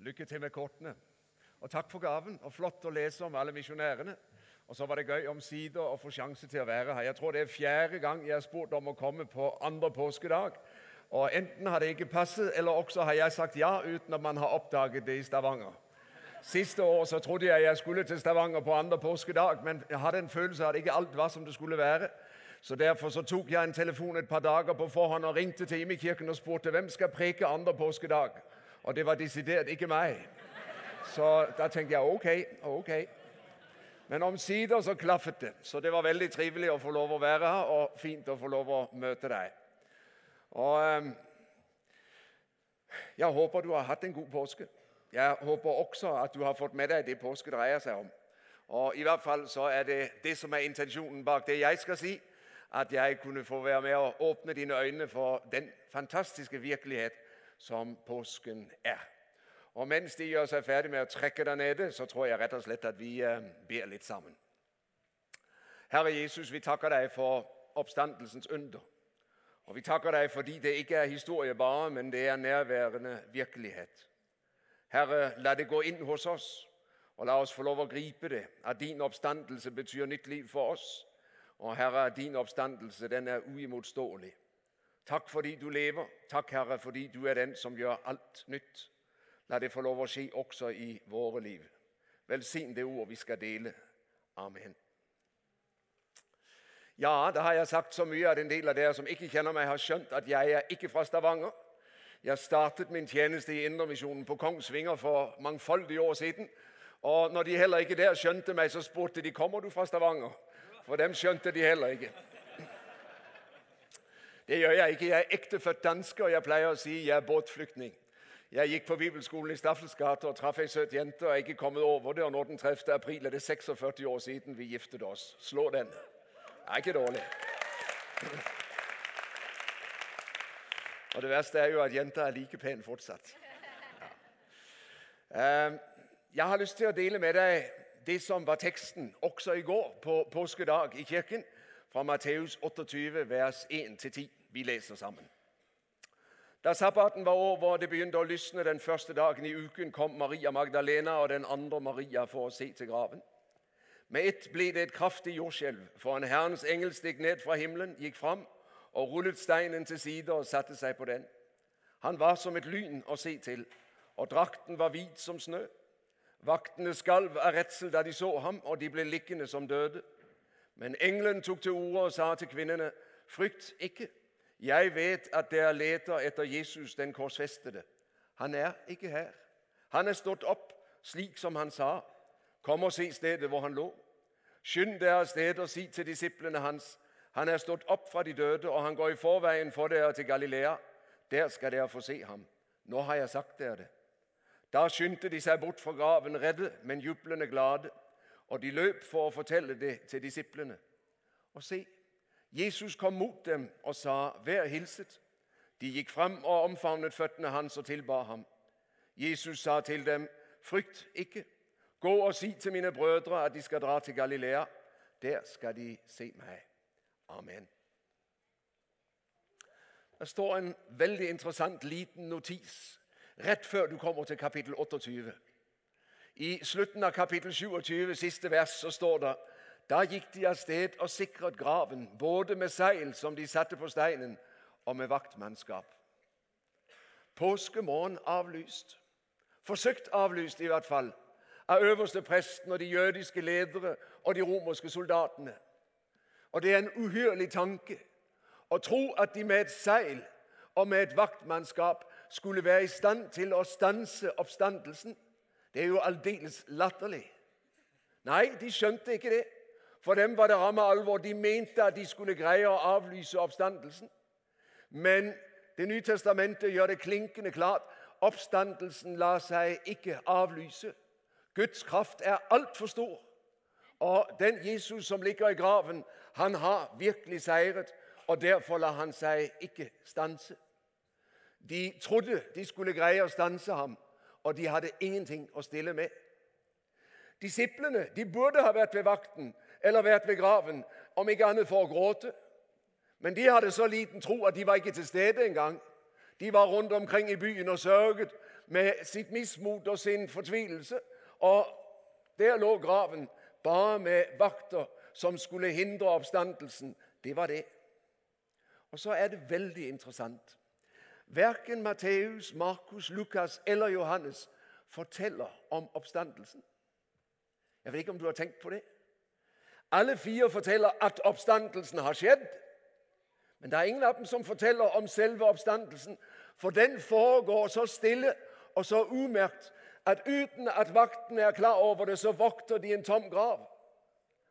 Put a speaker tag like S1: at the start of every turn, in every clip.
S1: Lykke til med kortene. Og takk for gaven. og Flott å lese om alle misjonærene. Og så var det gøy omsider å få sjanse til å være her. Jeg tror det er fjerde gang jeg har spurt om å komme på andre påskedag. Og Enten har det ikke passet, eller også har jeg sagt ja uten at man har oppdaget det i Stavanger. Siste år så trodde jeg jeg skulle til Stavanger på andre påskedag, men jeg hadde en følelse av at ikke alt var som det skulle være. Så Derfor så tok jeg en telefon et par dager på forhånd og ringte til Imekirken og spurte hvem skal preke andre påskedag. Og det var desidert ikke meg. Så da tenkte jeg ok, ok. Men omsider så klaffet det. Så det var veldig trivelig å få lov å være her, og fint å få lov å møte deg. Og ehm, Jeg håper du har hatt en god påske. Jeg håper også at du har fått med deg det påske dreier seg om. Og I hvert fall så er det det som er intensjonen bak det jeg skal si. At jeg kunne få være med og åpne dine øyne for den fantastiske virkelighet som påsken er. Og Mens de gjør seg ferdig med å trekke der nede, så tror jeg rett og slett at vi eh, ber litt sammen. Herre Jesus, vi takker deg for oppstandelsens under. Og vi takker deg fordi det ikke er historie bare, men det er nærværende virkelighet. Herre, la det gå inn hos oss, og la oss få lov å gripe det. At din oppstandelse betyr nytt liv for oss. Og Herre, din oppstandelse den er uimotståelig. Takk fordi du lever. Takk, Herre, fordi du er den som gjør alt nytt. La det få lov å skje også i våre liv. Velsign det ord vi skal dele. Amen. Ja, da har jeg sagt så mye at en del av dere som ikke kjenner meg, har skjønt at jeg er ikke fra Stavanger. Jeg startet min tjeneste i Indremisjonen på Kongsvinger for mangfoldige år siden. Og når de heller ikke der skjønte meg, så spurte de kommer du fra Stavanger. For dem skjønte de heller ikke. Det gjør jeg ikke. Jeg er ektefødt danske, og jeg pleier å si jeg er båtflyktning. Jeg gikk på bibelskolen i Staffels gate og traff ei søt jente, og jeg er ikke kommet over det. Og nå den 30. april er det 46 år siden vi giftet oss. Slå den. Det er ikke dårlig. Og det verste er jo at jenta er like pen fortsatt. Ja. Ehm, jeg har lyst til å dele med deg det som var teksten også i går på påskedag i kirken, fra Matteus 28, vers 1-10. Vi leser sammen. Da sabbaten var over og det begynte å lysne den første dagen i uken, kom Maria Magdalena og den andre Maria for å se til graven. Med ett ble det et kraftig jordskjelv, for en Herrens engel steg ned fra himmelen, gikk fram og rullet steinen til side og satte seg på den. Han var som et lyn å se til, og drakten var hvit som snø. Vaktene skalv av redsel da de så ham, og de ble liggende som døde. Men engelen tok til orde og sa til kvinnene, frykt ikke. Jeg vet at dere leter etter Jesus den korsfestede. Han er ikke her. Han er stått opp, slik som han sa. Kom og se stedet hvor han lå. Skynd dere av sted og si til disiplene hans han er stått opp fra de døde, og han går i forveien for dere til Galilea. Der skal dere få se ham. Nå har jeg sagt dere det. Da skyndte de seg bort fra graven, redde, men jublende glade. Og de løp for å fortelle det til disiplene. Og se, Jesus kom mot dem og sa, 'Vær hilset.' De gikk fram og omfavnet føttene hans og tilbar ham. Jesus sa til dem, 'Frykt ikke. Gå og si til mine brødre at de skal dra til Galilea. Der skal de se meg.' Amen. Det står en veldig interessant liten notis rett før du kommer til kapittel 28. I slutten av kapittel 27, siste vers, så står det da gikk de av sted og sikret graven, både med seil som de satte på steinen, og med vaktmannskap. Påskemorgen avlyst. Forsøkt avlyst, i hvert fall, av øverste presten og de jødiske ledere og de romerske soldatene. Og det er en uhyrlig tanke å tro at de med et seil og med et vaktmannskap skulle være i stand til å stanse oppstandelsen. Det er jo aldeles latterlig. Nei, de skjønte ikke det. For dem var det ramme alvor. De mente at de skulle greie å avlyse oppstandelsen. Men Det nye testamentet gjør det klinkende klart oppstandelsen lar seg ikke avlyse. Guds kraft er altfor stor. Og den Jesus som ligger i graven, han har virkelig seiret, og derfor lar han seg ikke stanse. De trodde de skulle greie å stanse ham, og de hadde ingenting å stille med. Disiplene de burde ha vært ved vakten, eller vært ved graven, om ikke annet for å gråte. Men de hadde så liten tro at de var ikke til stede engang. De var rundt omkring i byen og sørget, med sitt mismot og sin fortvilelse. Og der lå graven, bare med vakter som skulle hindre oppstandelsen. Det var det. Og så er det veldig interessant. Verken Matteus, Markus, Lukas eller Johannes forteller om oppstandelsen. Jeg vet ikke om du har tenkt på det? Alle fire forteller at oppstandelsen har skjedd. Men det er ingen av dem som forteller om selve oppstandelsen, for den foregår så stille og så umerkt at uten at vakten er klar over det, så vokter de en tom grav.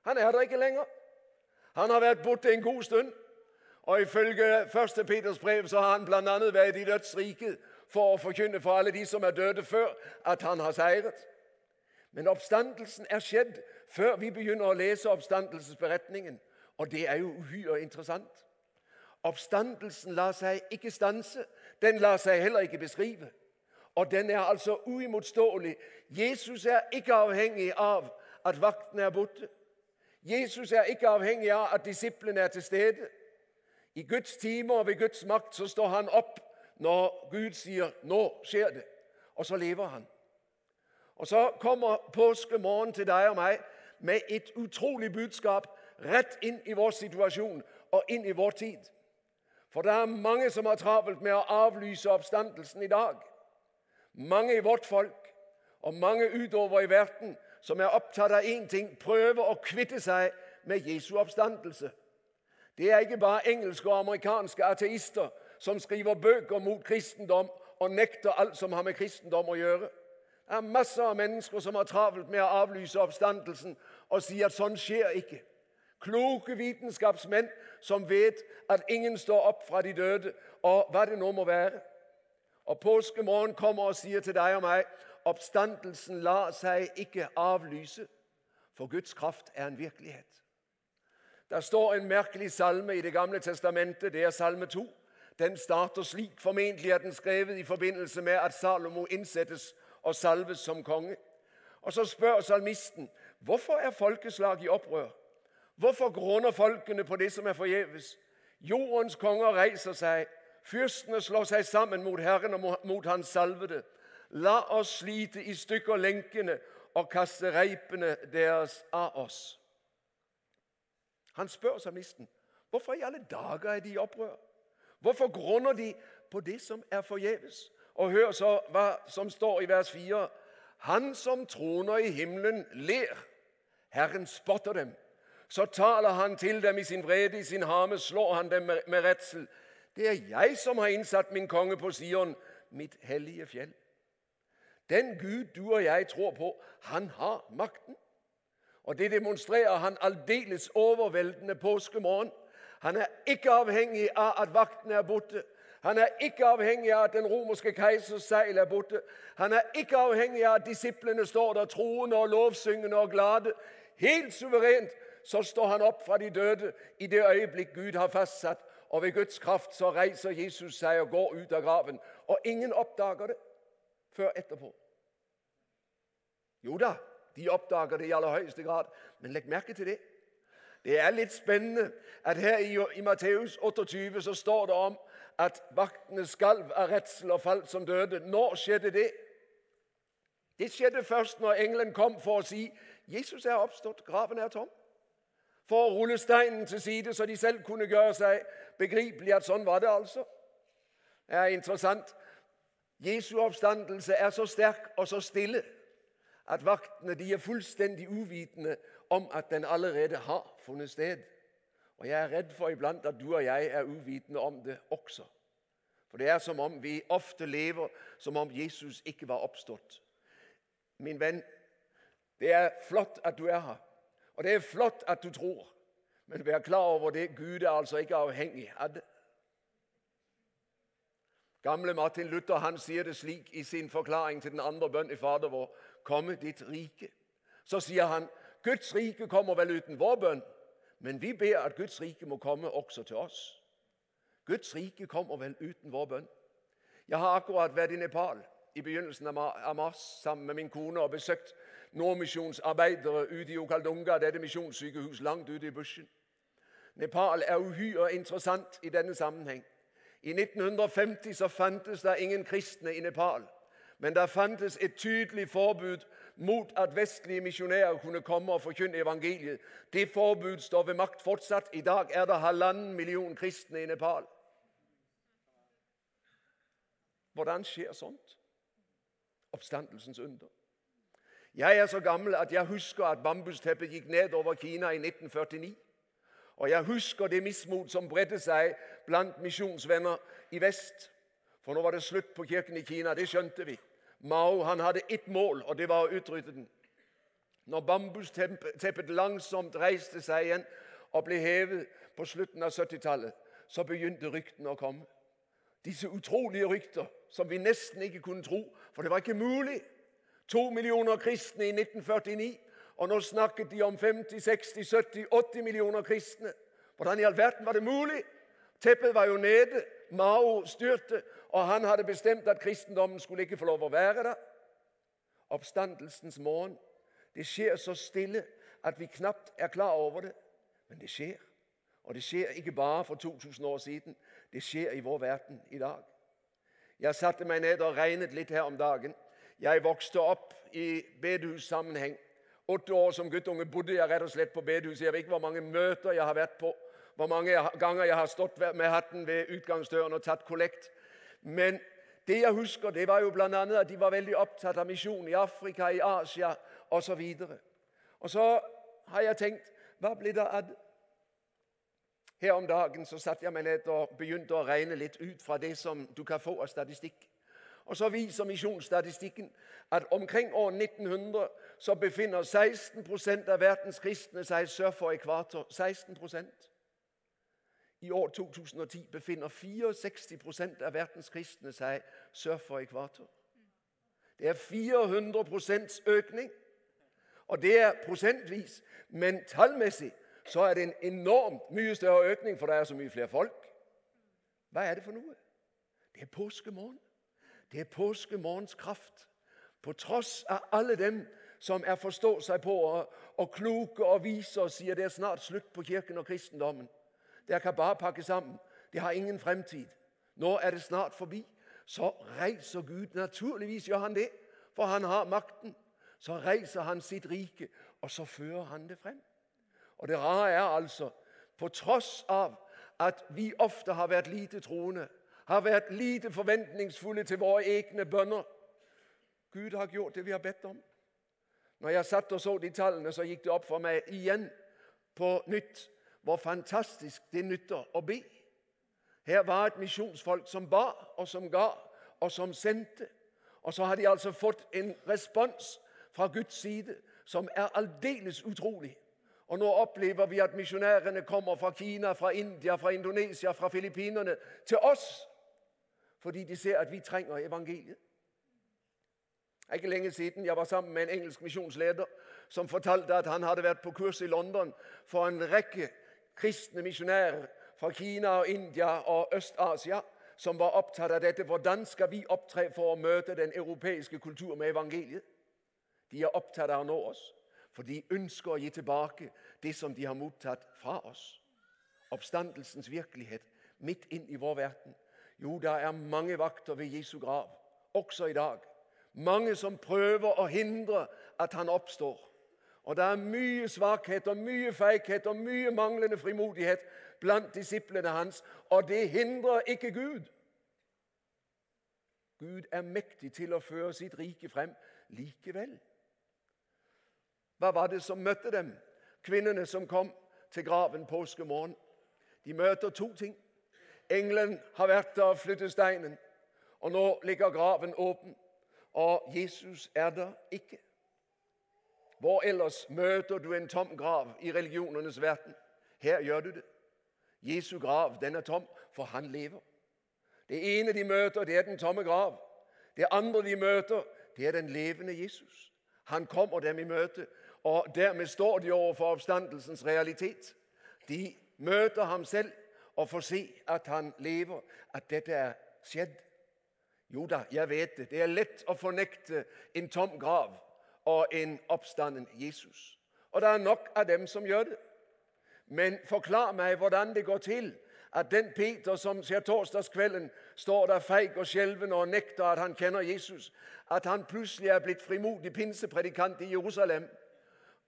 S1: Han er der ikke lenger. Han har vært borte en god stund. Og ifølge 1. Peters brev så har han bl.a. vært i dødsriket for å forkynne for alle de som er døde før, at han har seiret. Men oppstandelsen er skjedd før vi begynner å lese oppstandelsesberetningen. Og det er jo uhyre interessant. Oppstandelsen lar seg ikke stanse. Den lar seg heller ikke beskrive. Og den er altså uimotståelig. Jesus er ikke avhengig av at vakten er borte. Jesus er ikke avhengig av at disiplene er til stede. I Guds time og ved Guds makt så står han opp når Gud sier 'nå skjer det', og så lever han. Og Så kommer påskemorgen til deg og meg med et utrolig budskap rett inn i vår situasjon og inn i vår tid. For det er mange som har travelt med å avlyse oppstandelsen i dag. Mange i vårt folk og mange utover i verden som er opptatt av én ting prøver å kvitte seg med Jesu oppstandelse. Det er ikke bare engelske og amerikanske ateister som skriver bøker mot kristendom og nekter alt som har med kristendom å gjøre. Det er masse av mennesker som har travelt med å avlyse oppstandelsen og si at sånn skjer ikke. Kloke vitenskapsmenn som vet at ingen står opp fra de døde, og hva det nå må være. Og Påskemorgen kommer og sier til deg og meg oppstandelsen lar seg ikke avlyse, for Guds kraft er en virkelighet. Der står en merkelig salme i Det gamle testamentet. Det er salme 2. Den starter slik. Formentlig er den skrevet i forbindelse med at Salomo innsettes og salves som konge. Og Så spør salmisten hvorfor er folkeslag i opprør. Hvorfor gråner folkene på det som er forgjeves? Jordens konger reiser seg. Fyrstene slår seg sammen mot Herren og mot Hans salvede. La oss slite i stykker lenkene og kaste reipene deres av oss. Han spør salmisten hvorfor i alle dager er de i opprør. Hvorfor grunner de på det som er forgjeves? Og hør så hva som står i vers 4. Han som troner i himmelen, ler. Herren spotter dem. Så taler han til dem i sin vrede, i sin hame slår han dem med, med redsel. Det er jeg som har innsatt min konge på Sion, mitt hellige fjell. Den Gud du og jeg tror på, han har makten. Og Det demonstrerer han aldeles overveldende påskemorgen. Han er ikke avhengig av at vakten er borte. Han er ikke avhengig av at den romerske keisers seil er borte. Han er ikke avhengig av at disiplene står der troende og lovsyngende og glade. Helt suverent så står han opp fra de døde i det øyeblikk Gud har fastsatt. Og ved Guds kraft så reiser Jesus seg og går ut av graven. Og ingen oppdager det før etterpå. Jo da, de oppdager det i aller høyeste grad, men legg merke til det. Det er litt spennende at her i, i Matteus 28 så står det om at vaktene skalv av redsel og falt som døde. Når skjedde det? Det skjedde først når engelen kom for å si Jesus er oppstått, graven er tom. For å rulle steinen til side, så de selv kunne gjøre seg begripelig at sånn var det altså. Det er interessant. Jesu oppstandelse er så sterk og så stille at vaktene de er fullstendig uvitende om at den allerede har funnet sted. Og Jeg er redd for iblant at du og jeg er uvitende om det også. For det er som om vi ofte lever som om Jesus ikke var oppstått. Min venn, det er flott at du er her, og det er flott at du tror. Men vær klar over det, Gud er altså ikke avhengig av det. Gamle Martin Luther han sier det slik i sin forklaring til den andre bønn i Fader vår komme ditt rike. Så sier han Guds rike kommer vel uten vår bønn, men vi ber at Guds rike må komme også til oss. Guds rike kommer vel uten vår bønn. Jeg har akkurat vært i Nepal i begynnelsen av mars sammen med min kone og besøkt nordmisjonsarbeidere ute i Okaldunga, dette misjonssykehus langt ute i bushen. Nepal er uhyre interessant i denne sammenheng. I 1950 så fantes det ingen kristne i Nepal. Men det fantes et tydelig forbud mot at vestlige misjonærer kunne komme og forkynne evangeliet. Det forbud står ved makt fortsatt. I dag er det halvannen million kristne i Nepal. Hvordan skjer sånt? Oppstandelsens under. Jeg er så gammel at jeg husker at bambusteppet gikk ned over Kina i 1949. Og jeg husker det mismot som bredde seg blant misjonsvenner i vest. For nå var det slutt på kirken i Kina. Det skjønte vi. Mao han hadde ett mål, og det var å utrydde den. Når bambusteppet langsomt reiste seg igjen og ble hevet på slutten av 70-tallet, så begynte ryktene å komme. Disse utrolige rykter som vi nesten ikke kunne tro, for det var ikke mulig. To millioner kristne i 1949, og nå snakket de om 50, 60, 70, 80 millioner kristne. Hvordan i all verden var det mulig? Teppet var jo nede. Mao styrte, og han hadde bestemt at kristendommen skulle ikke få lov å være der. Oppstandelsens morgen. Det skjer så stille at vi knapt er klar over det. Men det skjer. Og det skjer ikke bare for 2000 år siden. Det skjer i vår verden i dag. Jeg satte meg ned og regnet litt her om dagen. Jeg vokste opp i bedehussammenheng. Åtte år som guttunge bodde jeg rett og slett på bedehuset. Jeg vet ikke hvor mange møter jeg har vært på, hvor mange ganger jeg har stått med hatten ved utgangsdøren og tatt kollekt. Men det jeg husker, det var jo bl.a. at de var veldig opptatt av misjon i Afrika, i Asia osv. Og, og så har jeg tenkt hva blir det av Her om dagen så satte jeg meg ned og begynte å regne litt ut fra det som du kan få av statistikk. Og Så viser misjonsstatistikken at omkring år 1900 så befinner 16% av verdens kristne seg sør for ekvator. 16 i år 2010 befinner 64 prosent av verdens kristne seg sør for ekvator. Det er 400% økning. Og det er prosentvis. Men tallmessig så er det en enormt mye større økning, for det er så mye flere folk. Hva er det for noe? Det er påskemorgen. Det er påskemorgens kraft. På tross av alle dem som er forstå seg på og, og kloke og vise og sier det er snart slutt på kirken og kristendommen, dere kan bare pakke sammen. De har ingen fremtid. Nå er det snart forbi. Så reiser Gud. Naturligvis gjør han det, for han har makten. Så reiser han sitt rike, og så fører han det frem. Og det rare er altså, på tross av at vi ofte har vært lite troende, har vært lite forventningsfulle til våre egne bønner Gud har gjort det vi har bedt om. Når jeg satt og så de tallene, så gikk det opp for meg igjen på nytt hvor fantastisk det nytter å be. Her var et misjonsfolk som ba, og som ga, og som sendte. Og så har de altså fått en respons fra Guds side som er aldeles utrolig. Og nå opplever vi at misjonærene kommer fra Kina, fra India, fra Indonesia, fra Filippinene til oss fordi de ser at vi trenger evangeliet. Det er ikke lenge siden jeg var sammen med en engelsk misjonsleder som fortalte at han hadde vært på kurs i London for en rekke kristne misjonærer fra Kina og India og Øst-Asia som var opptatt av dette. Hvordan skal vi opptre for å møte den europeiske kultur med evangeliet? De er opptatt av å nå oss, for de ønsker å gi tilbake det som de har mottatt fra oss. Oppstandelsens virkelighet midt inn i vår verden. Jo, det er mange vakter ved Jesu grav, også i dag. Mange som prøver å hindre at han oppstår. Og det er mye svakhet og mye feighet og mye manglende frimodighet blant disiplene hans, og det hindrer ikke Gud. Gud er mektig til å føre sitt rike frem likevel. Hva var det som møtte dem, kvinnene som kom til graven påskemorgen? De møter to ting. Engelen har vært der og flyttet steinen, og nå ligger graven åpen, og Jesus er der ikke. Hvor ellers møter du en tom grav i religionenes verden? Her gjør du det. Jesu grav den er tom, for han lever. Det ene de møter, det er den tomme grav. Det andre de møter, det er den levende Jesus. Han kommer dem i møte, og dermed står de overfor oppstandelsens realitet. De møter ham selv og får se at han lever, at dette er skjedd. Jo da, jeg vet det. Det er lett å fornekte en tom grav og en oppstanden Jesus. Og det er nok av dem som gjør det. Men forklar meg hvordan det går til at den Peter som ser torsdagskvelden står der feig og skjelven og nekter at han kjenner Jesus, at han plutselig er blitt frimodig pinsepredikant i Jerusalem.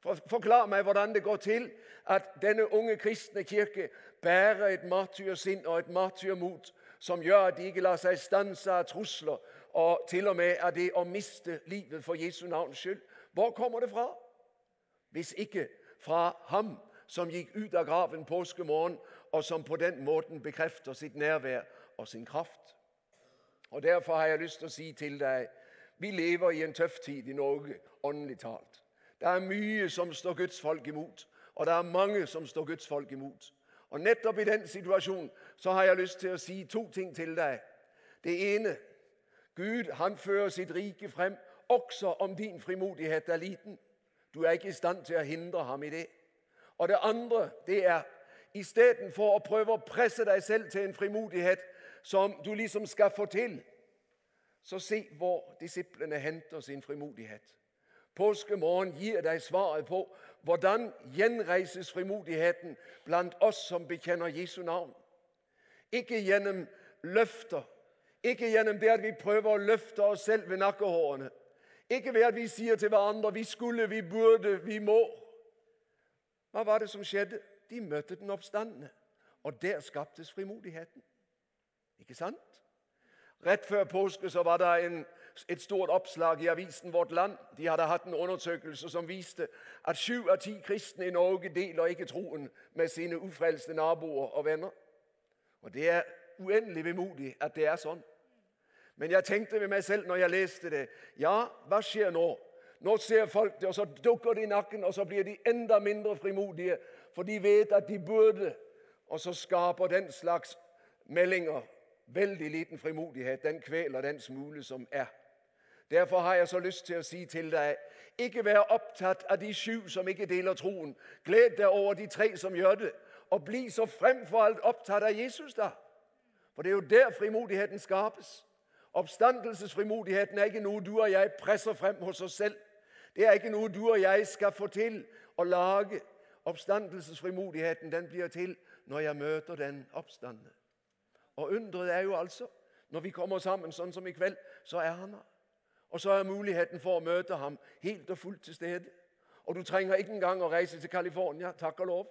S1: Forklar meg hvordan det går til at denne unge kristne kirke bærer et martyrsinn og et martyrmot som gjør at de ikke lar seg stanse av trusler og til og med er det å miste livet for Jesu navns skyld. Hvor kommer det fra? Hvis ikke fra ham som gikk ut av graven påskemorgen, og som på den måten bekrefter sitt nærvær og sin kraft. Og Derfor har jeg lyst til å si til deg vi lever i en tøff tid i Norge, åndelig talt. Det er mye som står Guds folk imot, og det er mange som står Guds folk imot. Og Nettopp i den situasjonen så har jeg lyst til å si to ting til deg. Det ene Gud han fører sitt rike frem også om din frimodighet er liten. Du er ikke i stand til å hindre ham i det. Og det andre det er istedenfor å prøve å presse deg selv til en frimodighet som du liksom skal få til, så se hvor disiplene henter sin frimodighet. Påskemorgen gir deg svaret på hvordan gjenreises frimodigheten blant oss som bekjenner Jesu navn. Ikke gjennom løfter, ikke gjennom det at vi prøver å løfte oss selv ved nakkehårene. Ikke ved at vi sier til hverandre 'vi skulle, vi burde, vi må'. Hva var det som skjedde? De møtte den oppstandende, og der skaptes frimodigheten. Ikke sant? Rett før påske så var det en, et stort oppslag i avisen Vårt Land. De hadde hatt en undersøkelse som viste at sju av ti kristne i Norge deler ikke troen med sine ufrelste naboer og venner. Og Det er uendelig vemodig at det er sånn. Men jeg tenkte ved meg selv når jeg leste det Ja, hva skjer nå? Nå ser folk det, og så dukker de i nakken, og så blir de enda mindre frimodige, for de vet at de burde. Og så skaper den slags meldinger veldig liten frimodighet. Den kveler den smule som er. Derfor har jeg så lyst til å si til deg ikke vær opptatt av de sju som ikke deler troen. Gled deg over de tre som gjør det, og bli så fremfor alt opptatt av Jesus, da. For det er jo der frimodigheten skapes. Oppstandelsesfrimodigheten er ikke noe du og jeg presser frem hos oss selv. Det er ikke noe du og jeg skal få til å lage. Oppstandelsesfrimodigheten den blir til når jeg møter den oppstandende. Og undret er jo altså når vi kommer sammen sånn som i kveld, så er han her. Og så er muligheten for å møte ham helt og fullt til stede. Og du trenger ikke engang å reise til California. Takk og lov.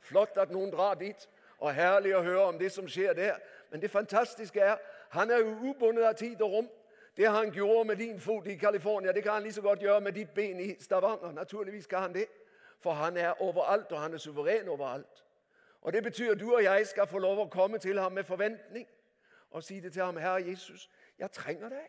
S1: Flott at noen drar dit. Og herlig å høre om det som skjer der. Men det fantastiske er han er jo ubundet av tid og rom. Det han gjorde med din fot i California, det kan han like så godt gjøre med ditt ben i Stavanger. Naturligvis kan han det. For han er overalt, og han er suveren overalt. Og Det betyr at du og jeg skal få lov å komme til ham med forventning og si det til ham, 'Herre Jesus, jeg trenger deg.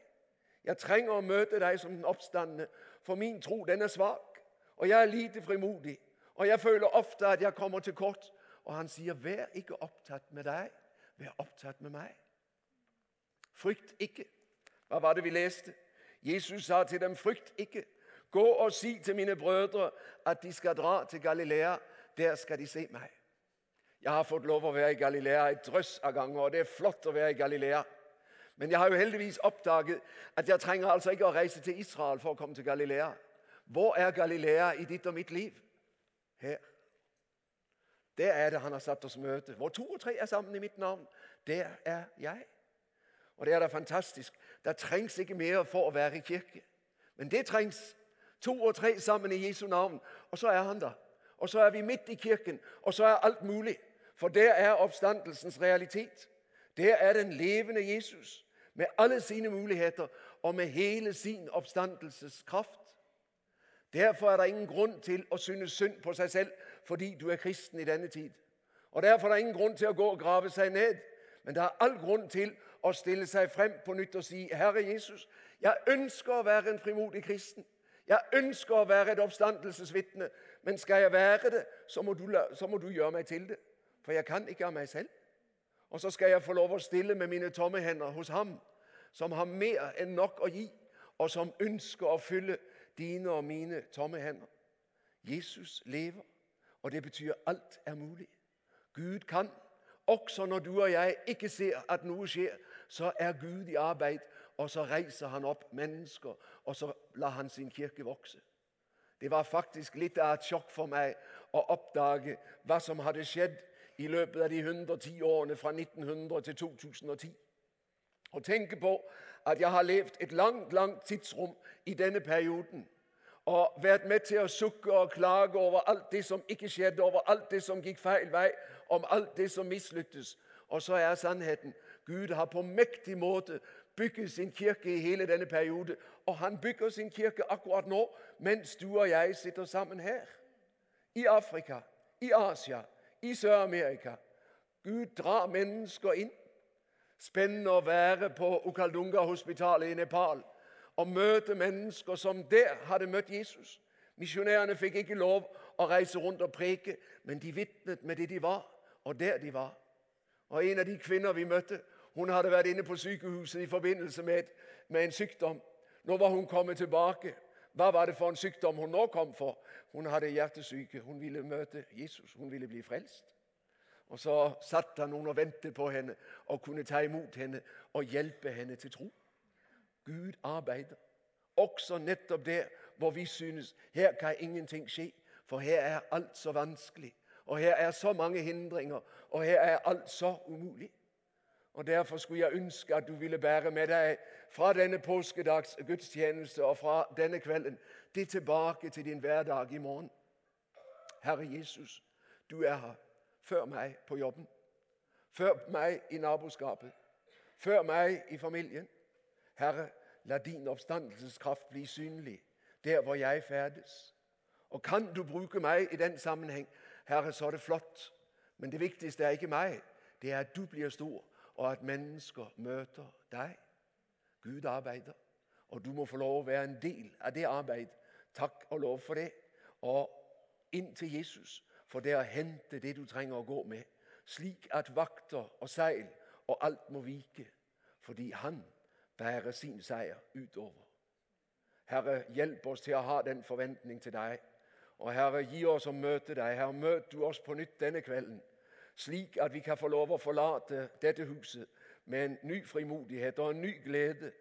S1: Jeg trenger å møte deg som den oppstandende, for min tro den er svak, og jeg er lite frimodig, og jeg føler ofte at jeg kommer til kort.' Og han sier, 'Vær ikke opptatt med deg, vær opptatt med meg.' Frykt ikke. Hva var det vi leste? Jesus sa til dem, 'Frykt ikke. Gå og si til mine brødre at de skal dra til Galilea. Der skal de se meg.' Jeg har fått lov å være i Galilea et drøss av ganger, og det er flott å være i Galilea. Men jeg har jo heldigvis oppdaget at jeg trenger altså ikke å reise til Israel for å komme til Galilea. Hvor er Galilea i ditt og mitt liv? Her. Der er det han har satt oss møte. Hvor to og tre er sammen i mitt navn, der er jeg. Og det er da fantastisk. Det trengs ikke mer for å være i kirke. Men det trengs. To og tre sammen i Jesu navn, og så er han der. Og så er vi midt i kirken, og så er alt mulig. For der er oppstandelsens realitet. Der er den levende Jesus med alle sine muligheter og med hele sin oppstandelseskraft. Derfor er det ingen grunn til å synes synd på seg selv fordi du er kristen i denne tid. Og Derfor er det ingen grunn til å gå og grave seg ned. Men det er all grunn til å stille seg frem på nytt og si, 'Herre Jesus, jeg ønsker å være en frimodig kristen.' 'Jeg ønsker å være et oppstandelsesvitne.' Men skal jeg være det, så må, du, så må du gjøre meg til det. For jeg kan ikke av meg selv. Og så skal jeg få lov å stille med mine tomme hender hos Ham, som har mer enn nok å gi, og som ønsker å fylle dine og mine tomme hender. Jesus lever, og det betyr alt er mulig. Gud kan. Også når du og jeg ikke ser at noe skjer, så er Gud i arbeid, og så reiser han opp mennesker, og så lar han sin kirke vokse. Det var faktisk litt av et sjokk for meg å oppdage hva som hadde skjedd i løpet av de 110 årene fra 1900 til 2010. Og tenke på at jeg har levd et langt, langt tidsrom i denne perioden. Og vært med til å sukke og klage over alt det som ikke skjedde, over alt det som gikk feil vei, om alt det som mislyktes. Og så er sannheten Gud har på mektig måte bygget sin kirke i hele denne periode. Og han bygger sin kirke akkurat nå, mens du og jeg sitter sammen her. I Afrika, i Asia, i Sør-Amerika. Gud drar mennesker inn. Spennende å være på Okaldunga-hospitalet i Nepal og møte mennesker som der hadde møtt Jesus. Misjonærene fikk ikke lov å reise rundt og preke, men de vitnet med det de var, og der de var. Og En av de kvinner vi møtte, hun hadde vært inne på sykehuset i forbindelse med, med en sykdom. Nå var hun kommet tilbake. Hva var det for en sykdom hun nå kom for? Hun hadde hjertesyke. Hun ville møte Jesus. Hun ville bli frelst. Og Så satt han noen og ventet på henne og kunne ta imot henne og hjelpe henne til tro. Gud arbeider. Også nettopp der hvor vi synes her kan ingenting skje, for her er alt så vanskelig. Og her er så mange hindringer, og her er alt så umulig. Og Derfor skulle jeg ønske at du ville bære med deg fra denne påskedags gudstjeneste og fra denne kvelden det tilbake til din hverdag i morgen. Herre Jesus, du er her før meg på jobben, før meg i naboskapet, før meg i familien. Herre, la din oppstandelseskraft bli synlig der hvor jeg ferdes. Og kan du bruke meg i den sammenheng, Herre, så er det flott. Men det viktigste er ikke meg, det er at du blir stor og at mennesker møter deg. Gud arbeider, og du må få lov å være en del av det arbeidet. Takk og lov for det. Og inn til Jesus for det å hente det du trenger å gå med, slik at vakter og seil og alt må vike, fordi Han bærer sin seier utover. Herre, hjelp oss til å ha den forventning til deg. Og Herre, gi oss å møte deg. Herre, møt du oss på nytt denne kvelden slik at vi kan få lov å forlate dette huset med en ny frimodighet og en ny glede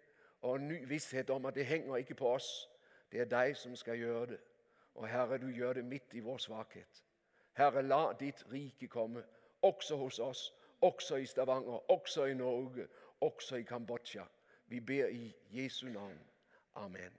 S1: og en ny visshet om at det henger ikke på oss. Det er deg som skal gjøre det. Og Herre, du gjør det midt i vår svakhet. Herre, la ditt rike komme, også hos oss, også i Stavanger, også i Norge, også i Kambodsja. Vi ber i Jesu navn. Amen.